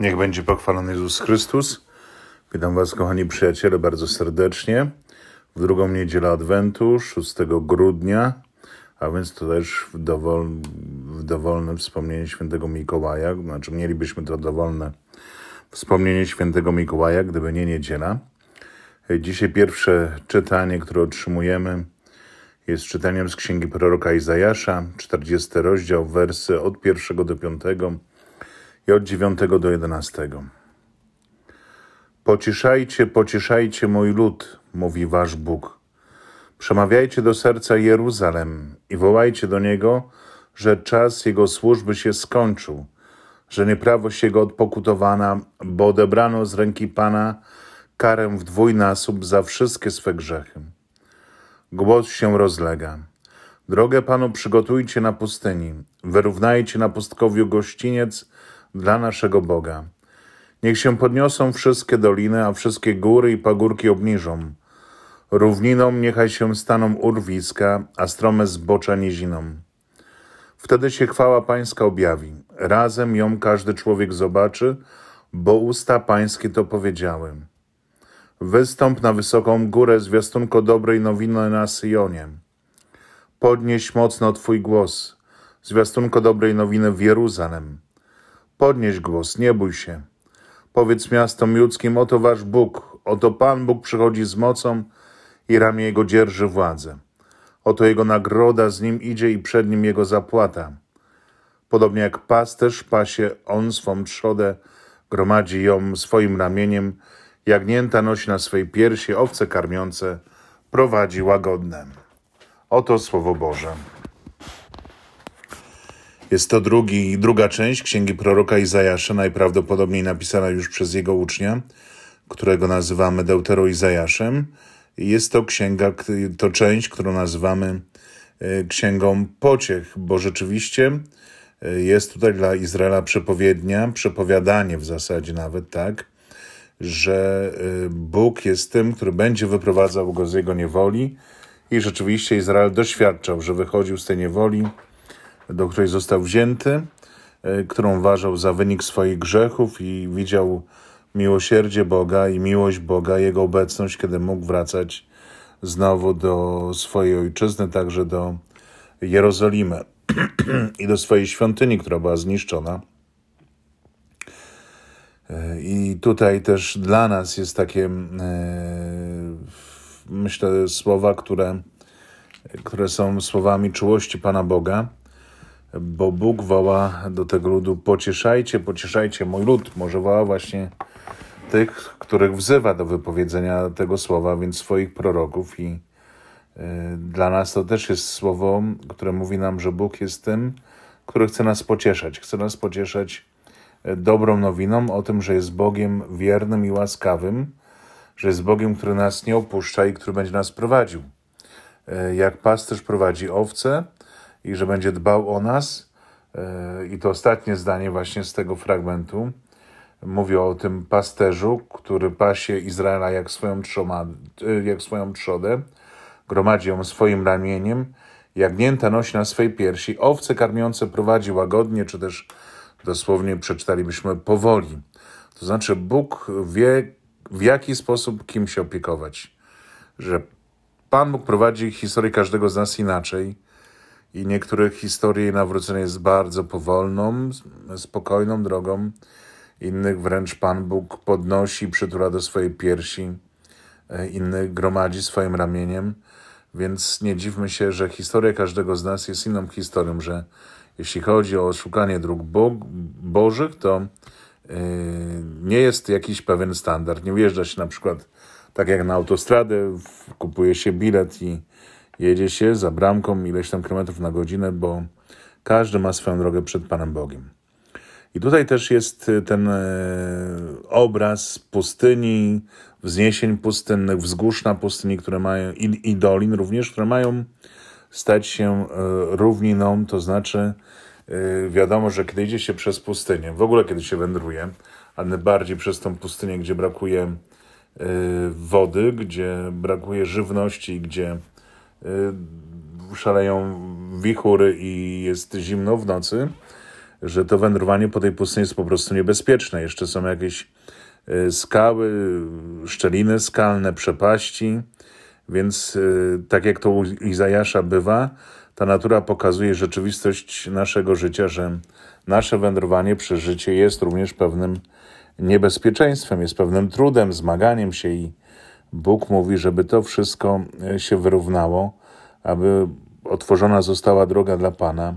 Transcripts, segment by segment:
Niech będzie pochwalony Jezus Chrystus. Witam Was, kochani przyjaciele, bardzo serdecznie. W drugą niedzielę Adwentu, 6 grudnia, a więc to też w, dowol, w dowolne wspomnienie świętego Mikołaja. Znaczy, mielibyśmy to dowolne wspomnienie świętego Mikołaja, gdyby nie niedziela. Dzisiaj pierwsze czytanie, które otrzymujemy, jest czytaniem z księgi proroka Izajasza, 40 rozdział, wersy od 1 do 5 i od 9 do 11. Pocieszajcie, pocieszajcie mój lud, mówi wasz Bóg. Przemawiajcie do serca Jeruzalem i wołajcie do niego, że czas jego służby się skończył, że nieprawość jego odpokutowana, bo odebrano z ręki Pana karę w dwójnasób za wszystkie swe grzechy. Głos się rozlega. Drogę Panu przygotujcie na pustyni, wyrównajcie na pustkowiu gościniec dla naszego Boga. Niech się podniosą wszystkie doliny, a wszystkie góry i pagórki obniżą. Równiną niechaj się staną urwiska, a strome zbocza niziną. Wtedy się chwała Pańska objawi. Razem ją każdy człowiek zobaczy, bo usta Pańskie to powiedziały. Wystąp na wysoką górę, zwiastunko dobrej nowiny na Syjonie. Podnieś mocno Twój głos, zwiastunko dobrej nowiny w Jeruzalem. Podnieś głos, nie bój się. Powiedz miastom ludzkim, oto wasz Bóg, oto Pan Bóg przychodzi z mocą i ramię Jego dzierży władzę. Oto Jego nagroda z Nim idzie i przed Nim Jego zapłata. Podobnie jak pasterz pasie On swą trzodę, gromadzi ją swoim ramieniem, jagnięta nosi na swej piersi, owce karmiące, prowadzi łagodne. Oto Słowo Boże. Jest to drugi, druga część księgi proroka Izajasza, najprawdopodobniej napisana już przez jego ucznia, którego nazywamy Deutero Izajaszem. Jest to księga, to część, którą nazywamy e, księgą pociech, bo rzeczywiście e, jest tutaj dla Izraela przepowiednia, przepowiadanie w zasadzie nawet, tak, że e, Bóg jest tym, który będzie wyprowadzał go z jego niewoli i rzeczywiście Izrael doświadczał, że wychodził z tej niewoli, do której został wzięty, e, którą uważał za wynik swoich grzechów i widział miłosierdzie Boga i miłość Boga, Jego obecność, kiedy mógł wracać znowu do swojej ojczyzny, także do Jerozolimy i do swojej świątyni, która była zniszczona. E, I tutaj też dla nas jest takie, e, myślę, słowa, które, które są słowami czułości Pana Boga bo Bóg woła do tego ludu: pocieszajcie, pocieszajcie mój lud. Może woła właśnie tych, których wzywa do wypowiedzenia tego słowa, więc swoich proroków. I y, dla nas to też jest słowo, które mówi nam, że Bóg jest tym, który chce nas pocieszać. Chce nas pocieszać y, dobrą nowiną o tym, że jest Bogiem wiernym i łaskawym, że jest Bogiem, który nas nie opuszcza i który będzie nas prowadził. Y, jak pasterz prowadzi owce, i że będzie dbał o nas. E, I to ostatnie zdanie właśnie z tego fragmentu mówi o tym pasterzu, który pasie Izraela jak swoją, trzoma, e, jak swoją trzodę, gromadzi ją swoim ramieniem, jagnięta nosi na swej piersi, owce karmiące prowadzi łagodnie, czy też dosłownie przeczytalibyśmy powoli. To znaczy Bóg wie, w jaki sposób kim się opiekować. Że Pan Bóg prowadzi historię każdego z nas inaczej i niektórych historii nawrócenia jest bardzo powolną, spokojną drogą, innych wręcz Pan Bóg podnosi, przytula do swojej piersi, e, innych gromadzi swoim ramieniem, więc nie dziwmy się, że historia każdego z nas jest inną historią, że jeśli chodzi o szukanie dróg Bo Bożych, to yy, nie jest jakiś pewien standard. Nie wjeżdża się na przykład tak jak na autostradę, kupuje się bilet i Jedzie się za bramką ileś tam kilometrów na godzinę, bo każdy ma swoją drogę przed Panem Bogiem. I tutaj też jest y, ten e, obraz pustyni, wzniesień pustynnych, wzgórz na pustyni, które mają, i, i dolin również, które mają stać się e, równiną, to znaczy wiadomo, że kiedy idzie się przez pustynię, w ogóle kiedy się wędruje, a najbardziej przez tą pustynię, gdzie brakuje wody, gdzie brakuje żywności, gdzie Y, szaleją wichury i jest zimno w nocy, że to wędrowanie po tej pustyni jest po prostu niebezpieczne. Jeszcze są jakieś e, skały, szczeliny skalne, przepaści, więc e, tak jak to u Izajasza bywa, ta natura pokazuje rzeczywistość naszego życia, że nasze wędrowanie przez życie jest również pewnym niebezpieczeństwem, jest pewnym trudem, zmaganiem się i Bóg mówi, żeby to wszystko e, się wyrównało, aby otworzona została droga dla Pana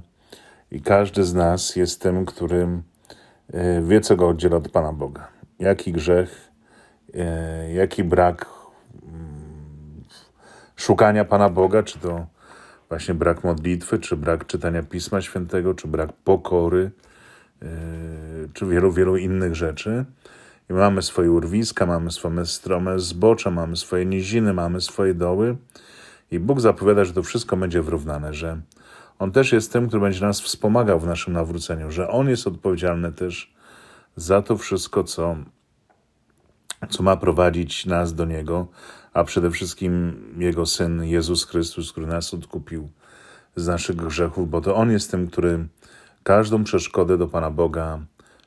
i każdy z nas jest tym, którym e, wie, co go oddziela od Pana Boga. Jaki grzech, e, jaki brak mm, szukania Pana Boga, czy to właśnie brak modlitwy, czy brak czytania Pisma Świętego, czy brak pokory, czy wielu, wielu innych rzeczy. Mamy swoje urwiska, mamy swoje strome zbocze, mamy swoje niziny, mamy swoje doły. I Bóg zapowiada, że to wszystko będzie wyrównane, że On też jest tym, który będzie nas wspomagał w naszym nawróceniu, że On jest odpowiedzialny też za to wszystko, co, co ma prowadzić nas do Niego, a przede wszystkim Jego Syn Jezus Chrystus, który nas odkupił z naszych grzechów, bo to On jest tym, który każdą przeszkodę do Pana Boga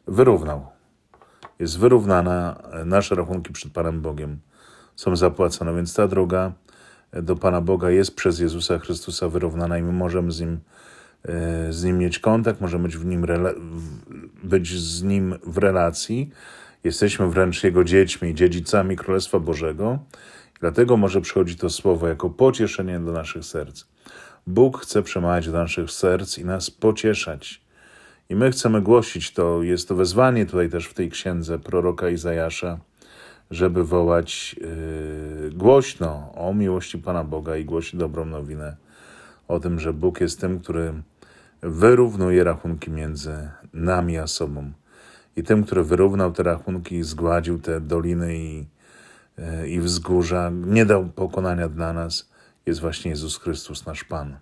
wyrównał jest wyrównana, nasze rachunki przed Panem Bogiem są zapłacone, więc ta droga do Pana Boga jest przez Jezusa Chrystusa wyrównana i my możemy z Nim, e, z nim mieć kontakt, możemy być, w nim być z Nim w relacji. Jesteśmy wręcz Jego dziećmi, dziedzicami Królestwa Bożego. Dlatego może przychodzi to słowo jako pocieszenie do naszych serc. Bóg chce przemawiać do naszych serc i nas pocieszać i my chcemy głosić to, jest to wezwanie tutaj też w tej księdze proroka Izajasza, żeby wołać yy, głośno o miłości Pana Boga i głosić dobrą nowinę o tym, że Bóg jest tym, który wyrównuje rachunki między nami a sobą. I tym, który wyrównał te rachunki, zgładził te doliny i, yy, i wzgórza, nie dał pokonania dla nas, jest właśnie Jezus Chrystus, nasz Pan.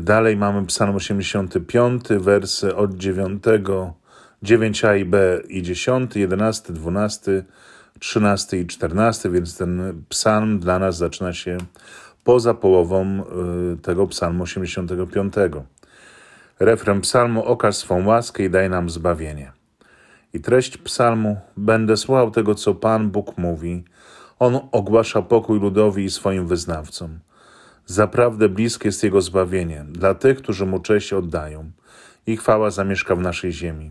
Dalej mamy Psalm 85, wersy od 9, 9a i b i 10, 11, 12, 13 i 14, więc ten psalm dla nas zaczyna się poza połową y, tego psalmu 85. Refren psalmu okaż swą łaskę i daj nam zbawienie. I treść psalmu będę słuchał tego, co Pan Bóg mówi. On ogłasza pokój ludowi i swoim wyznawcom. Zaprawdę bliskie jest Jego zbawienie dla tych, którzy Mu cześć oddają i chwała zamieszka w naszej ziemi.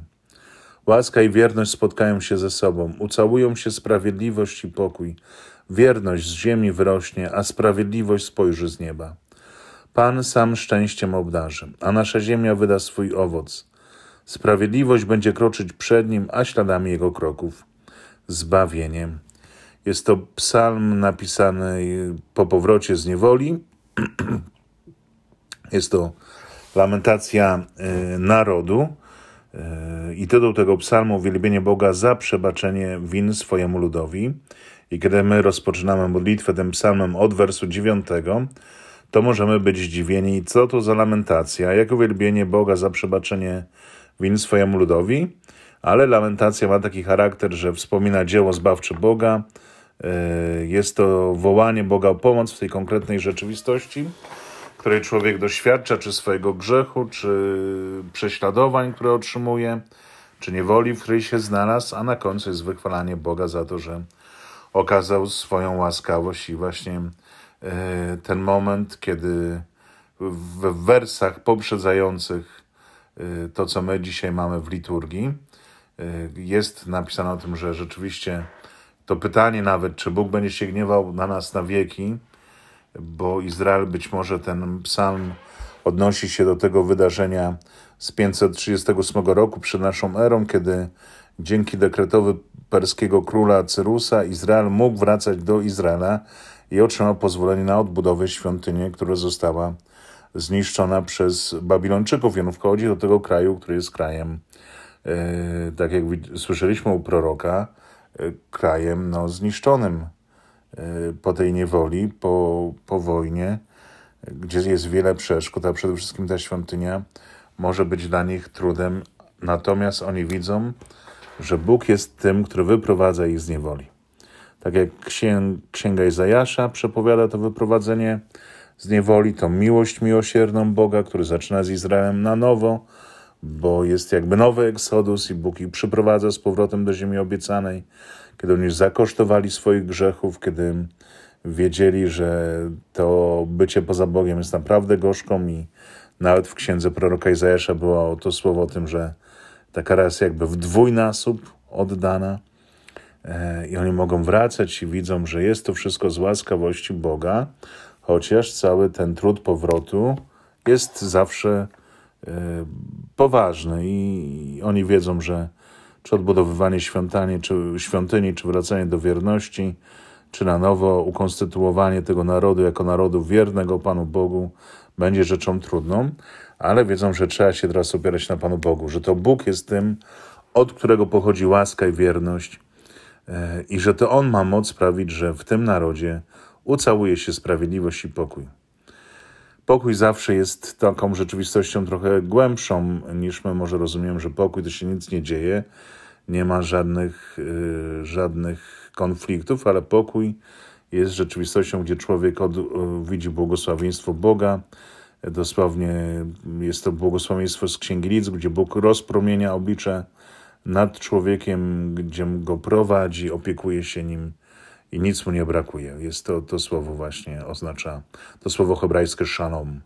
Łaska i wierność spotkają się ze sobą, ucałują się sprawiedliwość i pokój. Wierność z ziemi wyrośnie, a sprawiedliwość spojrzy z nieba. Pan sam szczęściem obdarzy, a nasza ziemia wyda swój owoc. Sprawiedliwość będzie kroczyć przed nim, a śladami jego kroków zbawieniem. Jest to psalm napisany po powrocie z niewoli, Jest to lamentacja y, narodu y, i tytuł tego psalmu Uwielbienie Boga za przebaczenie win swojemu ludowi. I kiedy my rozpoczynamy modlitwę tym psalmem od wersu 9, to możemy być zdziwieni, co to za lamentacja, jak uwielbienie Boga za przebaczenie win swojemu ludowi, ale lamentacja ma taki charakter, że wspomina dzieło zbawcze Boga, jest to wołanie Boga o pomoc w tej konkretnej rzeczywistości, której człowiek doświadcza, czy swojego grzechu, czy prześladowań, które otrzymuje, czy niewoli, w której się znalazł, a na końcu jest wychwalanie Boga za to, że okazał swoją łaskawość. I właśnie e, ten moment, kiedy w wersach poprzedzających e, to, co my dzisiaj mamy w liturgii, e, jest napisane o tym, że rzeczywiście to pytanie nawet, czy Bóg będzie się gniewał na nas na wieki, bo Izrael być może ten psalm odnosi się do tego wydarzenia z 538 roku przed naszą erą, kiedy dzięki dekretowi perskiego króla Cyrusa Izrael mógł wracać do Izraela i otrzymał pozwolenie na odbudowę świątyni, która została zniszczona przez Babilończyków. I on wchodzi do tego kraju, który jest krajem, e, tak jak słyszeliśmy u proroka, krajem no, zniszczonym Y, po tej niewoli, po, po wojnie, gdzie jest wiele przeszkód, a przede wszystkim ta świątynia może być dla nich trudem. Natomiast oni widzą, że Bóg jest tym, który wyprowadza ich z niewoli. Tak jak księga Izajasza przepowiada to wyprowadzenie z niewoli, to miłość miłosierną Boga, który zaczyna z Izraelem na nowo, bo jest jakby nowy eksodus i Bóg ich przyprowadza z powrotem do ziemi obiecanej, kiedy oni zakosztowali swoich grzechów, kiedy wiedzieli, że to bycie poza Bogiem jest naprawdę gorzką i nawet w księdze proroka Izajasza było to słowo o tym, że ta kara jest jakby w dwójnasób oddana e, i oni mogą wracać i widzą, że jest to wszystko z łaskawości Boga, chociaż cały ten trud powrotu jest zawsze poważny i oni wiedzą, że czy odbudowywanie świątyni, czy, świątyni, czy wracanie do wierności, czy na nowo ukonstytuowanie tego narodu jako narodu wiernego Panu Bogu będzie rzeczą trudną, ale wiedzą, że trzeba się teraz opierać na Panu Bogu, że to Bóg jest tym, od którego pochodzi łaska i wierność e, i że to On ma moc sprawić, że w tym narodzie ucałuje się sprawiedliwość i pokój. Pokój zawsze jest taką rzeczywistością trochę głębszą niż my może rozumiemy, że pokój to się nic nie dzieje, nie ma żadnych, yy, żadnych konfliktów, ale pokój jest rzeczywistością, gdzie człowiek od, widzi błogosławieństwo Boga. Dosłownie jest to błogosławieństwo z Księgi gdzie Bóg rozpromienia oblicze nad człowiekiem, gdzie go prowadzi, opiekuje się nim i nic mu nie brakuje. Jest to, to słowo właśnie oznacza, to słowo hebrajskie shalom,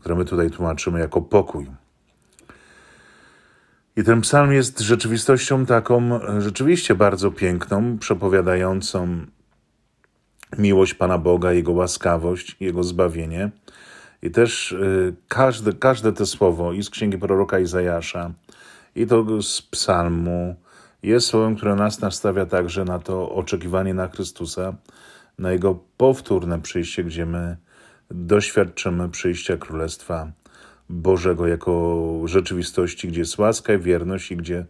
które my tutaj tłumaczymy jako pokój. I ten psalm jest rzeczywistością taką rzeczywiście bardzo piękną, przepowiadającą miłość Pana Boga, Jego łaskawość, Jego zbawienie. I też y, każde, każde to słowo i z księgi proroka Izajasza, i to z psalmu, jest słowem, które nas nastawia także na to oczekiwanie na Chrystusa, na Jego powtórne przyjście, gdzie my doświadczymy przyjścia Królestwa Bożego jako rzeczywistości, gdzie jest łaska i wierność i gdzie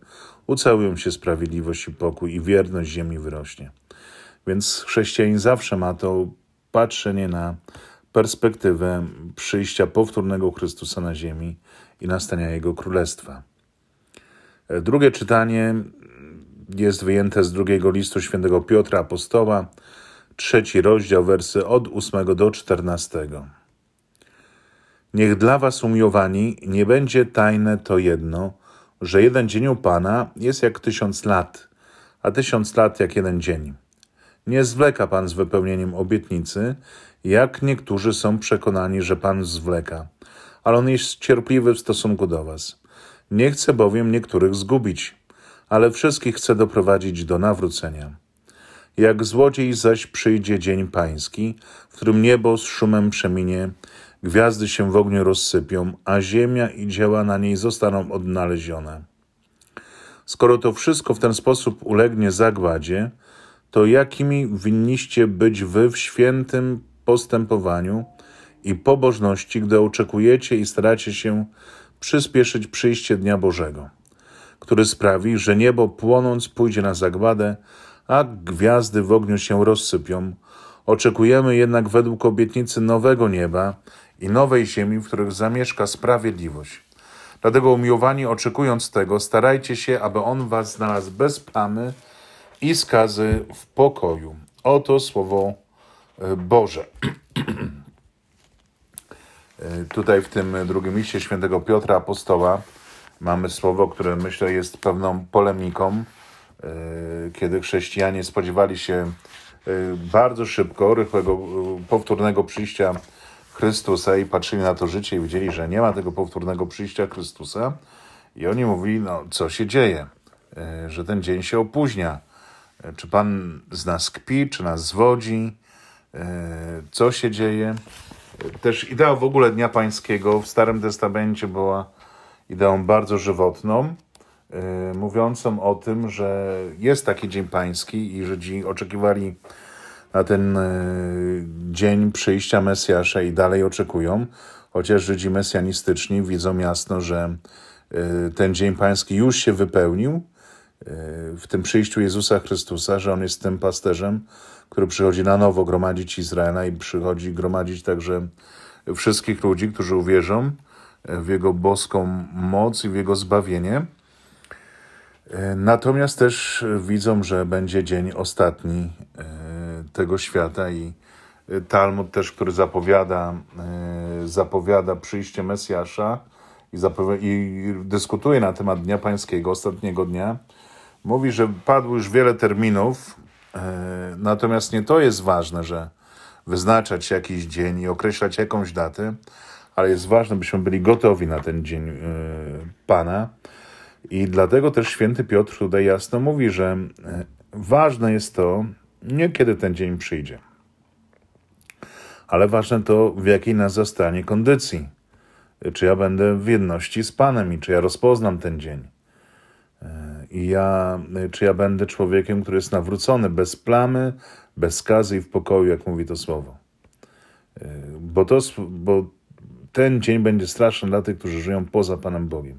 ucałują się sprawiedliwość i pokój i wierność ziemi wyrośnie. Więc chrześcijanin zawsze ma to patrzenie na perspektywę przyjścia powtórnego Chrystusa na ziemi i nastania Jego Królestwa. Drugie czytanie jest wyjęte z drugiego listu świętego Piotra Apostoła, trzeci rozdział, wersy od 8 do 14. Niech dla was umiłowani nie będzie tajne to jedno, że jeden dzień u Pana jest jak tysiąc lat, a tysiąc lat jak jeden dzień. Nie zwleka Pan z wypełnieniem obietnicy, jak niektórzy są przekonani, że Pan zwleka, ale On jest cierpliwy w stosunku do Was. Nie chce bowiem niektórych zgubić, ale wszystkich chce doprowadzić do nawrócenia. Jak złodziej zaś przyjdzie dzień pański, w którym niebo z szumem przeminie, gwiazdy się w ogniu rozsypią, a ziemia i dzieła na niej zostaną odnalezione. Skoro to wszystko w ten sposób ulegnie zagładzie, to jakimi winniście być wy w świętym postępowaniu i pobożności, gdy oczekujecie i staracie się przyspieszyć przyjście Dnia Bożego, który sprawi, że niebo płonąc pójdzie na zagładę, a gwiazdy w ogniu się rozsypią. Oczekujemy jednak według obietnicy nowego nieba i nowej ziemi, w których zamieszka sprawiedliwość. Dlatego umiłowani, oczekując tego, starajcie się, aby On was znalazł bez plamy i skazy w pokoju. Oto słowo e, Boże. E, tutaj w tym drugim liście świętego Piotra Apostoła mamy słowo, które myślę jest pewną polemiką, e, kiedy chrześcijanie spodziewali się bardzo szybko, rychłego, powtórnego przyjścia Chrystusa i patrzyli na to życie i widzieli, że nie ma tego powtórnego przyjścia Chrystusa. I oni mówili, no co się dzieje, że ten dzień się opóźnia czy Pan z nas kpi, czy nas zwodzi? E, co się dzieje? Też idea w ogóle Dnia Pańskiego w Starym Testamencie była ideą bardzo żywotną, e, mówiącą o tym, że jest taki Dzień Pański i Żydzi oczekiwali na ten e, dzień przyjścia Mesjasza i dalej oczekują, chociaż Żydzi mesjanistyczni widzą jasno, że ten Dzień Pański już się wypełnił, w tym przyjściu Jezusa Chrystusa, że On jest tym pasterzem, który przychodzi na nowo gromadzić Izraela i przychodzi gromadzić także wszystkich ludzi, którzy uwierzą w Jego boską moc i w Jego zbawienie. Natomiast też widzą, że będzie dzień ostatni e, tego świata i Talmud też, który zapowiada, e, zapowiada przyjście Mesjasza i, i dyskutuje na temat Dnia Pańskiego, ostatniego dnia, mówi, że padło już wiele terminów, e, natomiast nie to jest ważne, że wyznaczać jakiś dzień i określać jakąś datę, ale jest ważne, byśmy byli gotowi na ten dzień e, Pana. I dlatego też święty Piotr tutaj jasno mówi, że e, ważne jest to, nie kiedy ten dzień przyjdzie, ale ważne to, w jakiej nas zastanie kondycji. Czy ja będę w jedności z Panem i czy ja rozpoznam ten dzień. I ja, czy ja będę człowiekiem, który jest nawrócony, bez plamy, bez skazy i w pokoju, jak mówi to słowo. Bo, to, bo ten dzień będzie straszny dla tych, którzy żyją poza Panem Bogiem.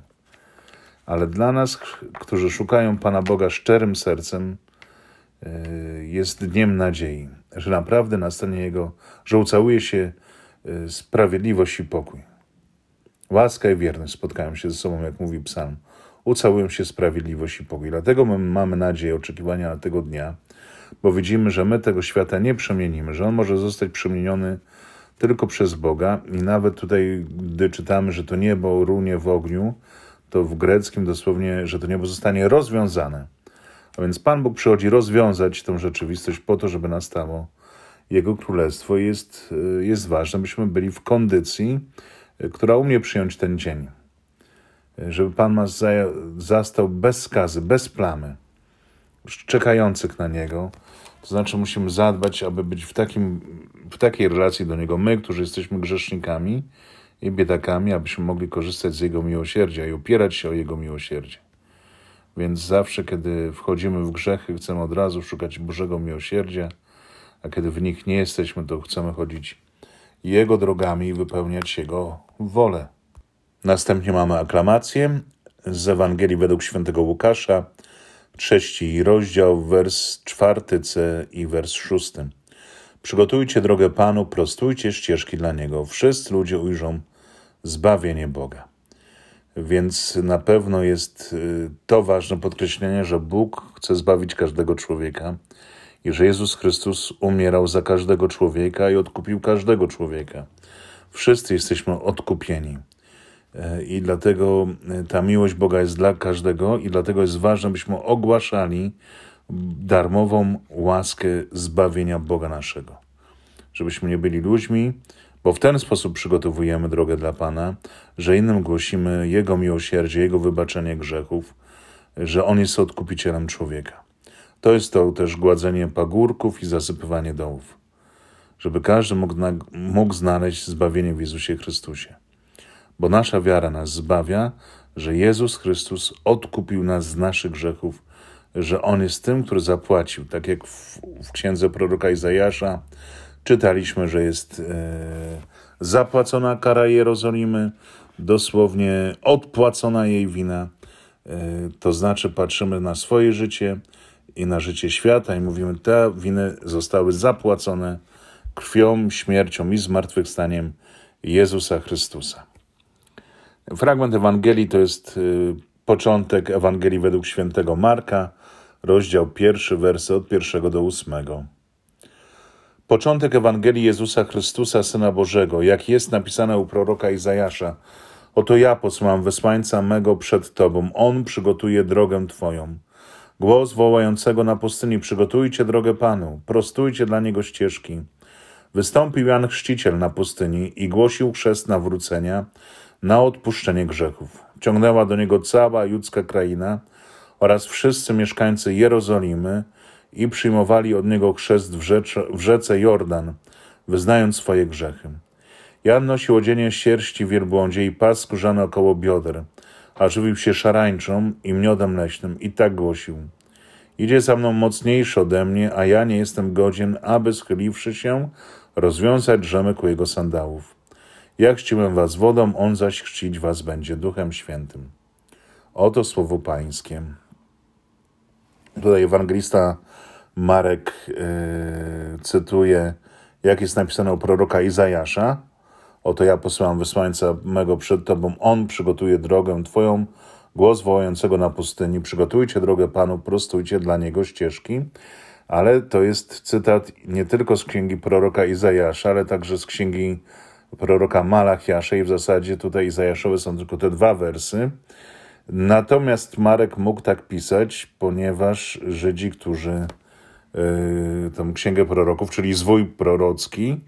Ale dla nas, którzy szukają Pana Boga szczerym sercem, jest dniem nadziei, że naprawdę nastanie Jego, że ucałuje się sprawiedliwość i pokój. Łaska i wierność spotkają się ze sobą, jak mówi psalm. Ucałują się sprawiedliwość i pokój. Dlatego my mamy nadzieję, oczekiwania na tego dnia, bo widzimy, że my tego świata nie przemienimy, że on może zostać przemieniony tylko przez Boga. I nawet tutaj, gdy czytamy, że to niebo runie w ogniu, to w greckim dosłownie, że to niebo zostanie rozwiązane. A więc Pan Bóg przychodzi rozwiązać tą rzeczywistość po to, żeby nastało Jego Królestwo. Jest, jest ważne, byśmy byli w kondycji, która umie przyjąć ten dzień. Żeby Pan nas zastał bez skazy, bez plamy, czekających na Niego. To znaczy musimy zadbać, aby być w, takim, w takiej relacji do Niego, my, którzy jesteśmy grzesznikami i biedakami, abyśmy mogli korzystać z Jego miłosierdzia i opierać się o Jego miłosierdzie. Więc zawsze, kiedy wchodzimy w grzechy, chcemy od razu szukać Bożego miłosierdzia, a kiedy w nich nie jesteśmy, to chcemy chodzić Jego drogami i wypełniać Jego wolę. Następnie mamy aklamację z Ewangelii według świętego Łukasza, trzeci rozdział, wers czwarty C i wers szósty. Przygotujcie drogę Panu, prostujcie ścieżki dla Niego. Wszyscy ludzie ujrzą zbawienie Boga. Więc na pewno jest y, to ważne podkreślenie, że Bóg chce zbawić każdego człowieka i że Jezus Chrystus umierał za każdego człowieka i odkupił każdego człowieka. Wszyscy jesteśmy odkupieni. E, I dlatego e, ta miłość Boga jest dla każdego, i dlatego jest ważne, byśmy ogłaszali darmową łaskę zbawienia Boga naszego. Żebyśmy nie byli ludźmi, bo w ten sposób przygotowujemy drogę dla Pana, że innym głosimy Jego miłosierdzie, Jego wybaczenie grzechów, że On jest odkupicielem człowieka. To jest to też gładzenie pagórków i zasypywanie dołów, żeby każdy mógł, mógł znaleźć zbawienie w Jezusie Chrystusie. Bo nasza wiara nas zbawia, że Jezus Chrystus odkupił nas z naszych grzechów, że On jest tym, który zapłacił. Tak jak w, w księdze proroka Izajasza czytaliśmy, że jest e, zapłacona kara Jerozolimy, dosłownie odpłacona jej wina. E, to znaczy patrzymy na swoje życie i na życie świata i mówimy, te winy zostały zapłacone krwią, śmiercią i zmartwychwstaniem Jezusa Chrystusa. Fragment Ewangelii to jest y, początek Ewangelii według świętego Marka, rozdział pierwszy, wersy od pierwszego do ósmego. Początek Ewangelii Jezusa Chrystusa, Syna Bożego, jak jest napisane u proroka Izajasza. Oto ja posłam wysłańca mego przed Tobą, On przygotuje drogę Twoją. Głos wołającego na pustyni, przygotujcie drogę Panu, prostujcie dla Niego ścieżki. Wystąpił Jan Chrzciciel na pustyni i głosił chrzest nawrócenia na odpuszczenie grzechów. Ciągnęła do Niego cała judzka kraina oraz wszyscy mieszkańcy Jerozolimy i przyjmowali od Niego chrzest w, rzece, w rzece Jordan, wyznając swoje grzechy. Jan nosił odzienie sierści wielbłądzie i pas skórzany około bioder – a żywił się szarańczą i miodem leśnym i tak głosił. Idzie za mną mocniejszy ode mnie, a ja nie jestem godzien, aby schyliwszy się, rozwiązać rzemek u jego sandałów. Jak chrzciłem was wodą, on zaś chrzcić was będzie Duchem Świętym. Oto słowo Pańskie. Tutaj ewangelista Marek yy, cytuje, jak jest napisane u proroka Izajasza, Oto ja posyłam wysłańca mego przed Tobą. On przygotuje drogę Twoją, głos wołającego na pustyni. Przygotujcie drogę Panu, prostujcie dla Niego ścieżki. Ale to jest cytat nie tylko z księgi proroka Izajasza, ale także z księgi proroka Malachiasza i w zasadzie tutaj Izajaszowe są tylko te dwa wersy. Natomiast Marek mógł tak pisać, ponieważ Żydzi, którzy yy, tą księgę proroków, czyli zwój prorocki,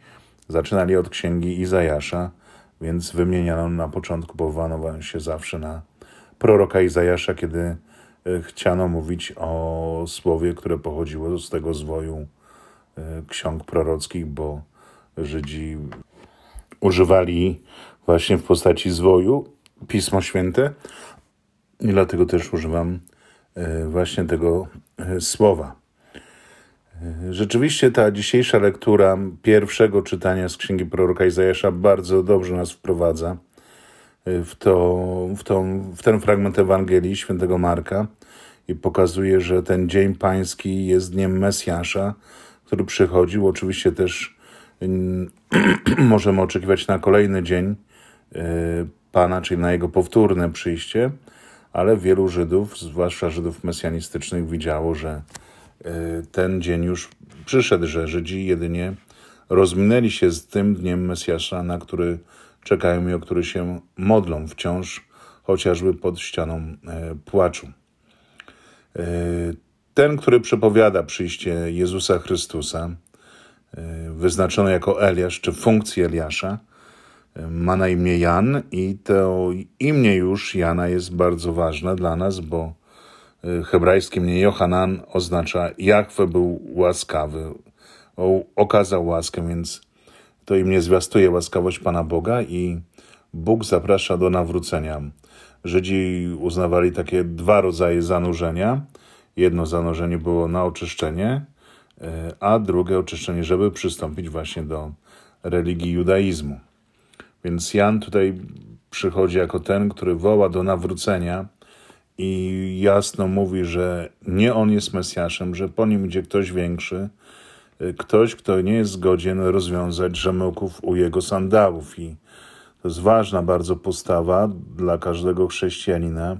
zaczynali od księgi Izajasza, więc wymieniano na początku, powołano się zawsze na proroka Izajasza, kiedy yy, chciano mówić o słowie, które pochodziło z tego zwoju yy, ksiąg prorockich, bo Żydzi używali właśnie w postaci zwoju Pismo Święte i dlatego też używam e, właśnie tego e, słowa. E, rzeczywiście ta dzisiejsza lektura pierwszego czytania z Księgi Proroka Izajasza bardzo dobrze nas wprowadza w, to, w, tą, w ten fragment Ewangelii świętego Marka i pokazuje, że ten Dzień Pański jest Dniem Mesjasza, który przychodził. Oczywiście też możemy oczekiwać na kolejny dzień Pana, czyli na Jego powtórne przyjście, ale wielu Żydów, zwłaszcza Żydów mesjanistycznych, widziało, że e, ten dzień już przyszedł, że Żydzi jedynie rozminęli się z tym dniem Mesjasza, na który czekają i o który się modlą wciąż, chociażby pod ścianą płaczu. Ten, który przepowiada przyjście Jezusa Chrystusa, wyznaczony jako Eliasz, czy funkcję Eliasza, ma na imię Jan i to imię już Jana jest bardzo ważne dla nas, bo e, hebrajskie imię Johanan oznacza Jachwę był łaskawy, okazał łaskę, więc to imię zwiastuje łaskawość Pana Boga i Bóg zaprasza do nawrócenia. Żydzi uznawali takie dwa rodzaje zanurzenia. Jedno zanurzenie było na oczyszczenie, e, a drugie oczyszczenie, żeby przystąpić właśnie do religii judaizmu. Więc Jan tutaj przychodzi jako ten, który woła do nawrócenia i jasno mówi, że nie on jest Mesjaszem, że po nim idzie ktoś większy, ktoś, kto nie jest zgodzien rozwiązać rzemełków u jego sandałów. I to jest ważna bardzo postawa dla każdego chrześcijanina,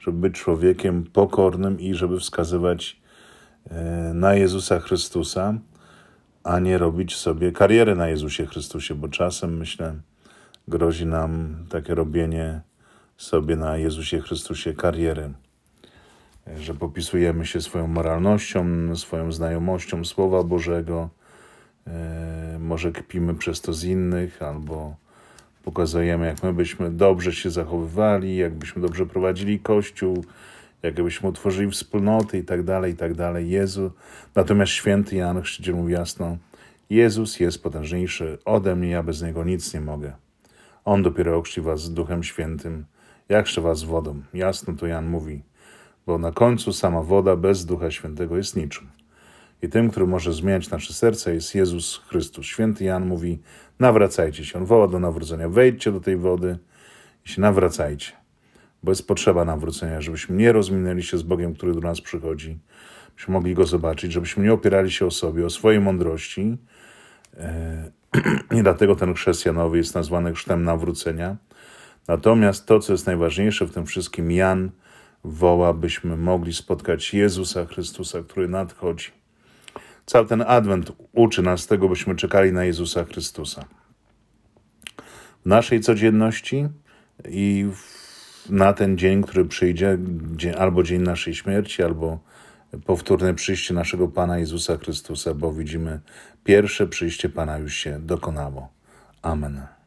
żeby być człowiekiem pokornym i żeby wskazywać e, na Jezusa Chrystusa, a nie robić sobie kariery na Jezusie Chrystusie, bo czasem myślę, grozi nam takie robienie sobie na Jezusie Chrystusie kariery, że popisujemy się swoją moralnością, swoją znajomością Słowa Bożego, e, może kpimy przez to z innych, albo pokazujemy, jak my byśmy dobrze się zachowywali, jakbyśmy dobrze prowadzili Kościół, jakbyśmy utworzyli wspólnoty i tak dalej, i tak dalej. Jezu. Natomiast święty Jan Chrzciciel mówi jasno, Jezus jest potężniejszy ode mnie, ja bez Niego nic nie mogę. On dopiero ochrzci was Duchem Świętym, jakże was wodą. Jasno to Jan mówi, bo na końcu sama woda bez Ducha Świętego jest niczym. I tym, który może zmieniać nasze serce, jest Jezus Chrystus. Święty Jan mówi: nawracajcie się. On woła do nawrócenia. Wejdźcie do tej wody i się nawracajcie. Bo jest potrzeba nawrócenia, żebyśmy nie rozminęli się z Bogiem, który do nas przychodzi, byśmy mogli Go zobaczyć, żebyśmy nie opierali się o sobie, o swojej mądrości, e, i dlatego ten chrzest Janowy jest nazwany chrztem nawrócenia. Natomiast to, co jest najważniejsze w tym wszystkim, Jan woła, byśmy mogli spotkać Jezusa Chrystusa, który nadchodzi. Cały ten adwent uczy nas tego, byśmy czekali na Jezusa Chrystusa. W naszej codzienności i na ten dzień, który przyjdzie, albo dzień naszej śmierci, albo powtórne przyjście naszego Pana Jezusa Chrystusa, bo widzimy, pierwsze przyjście Pana już się dokonało. Amen.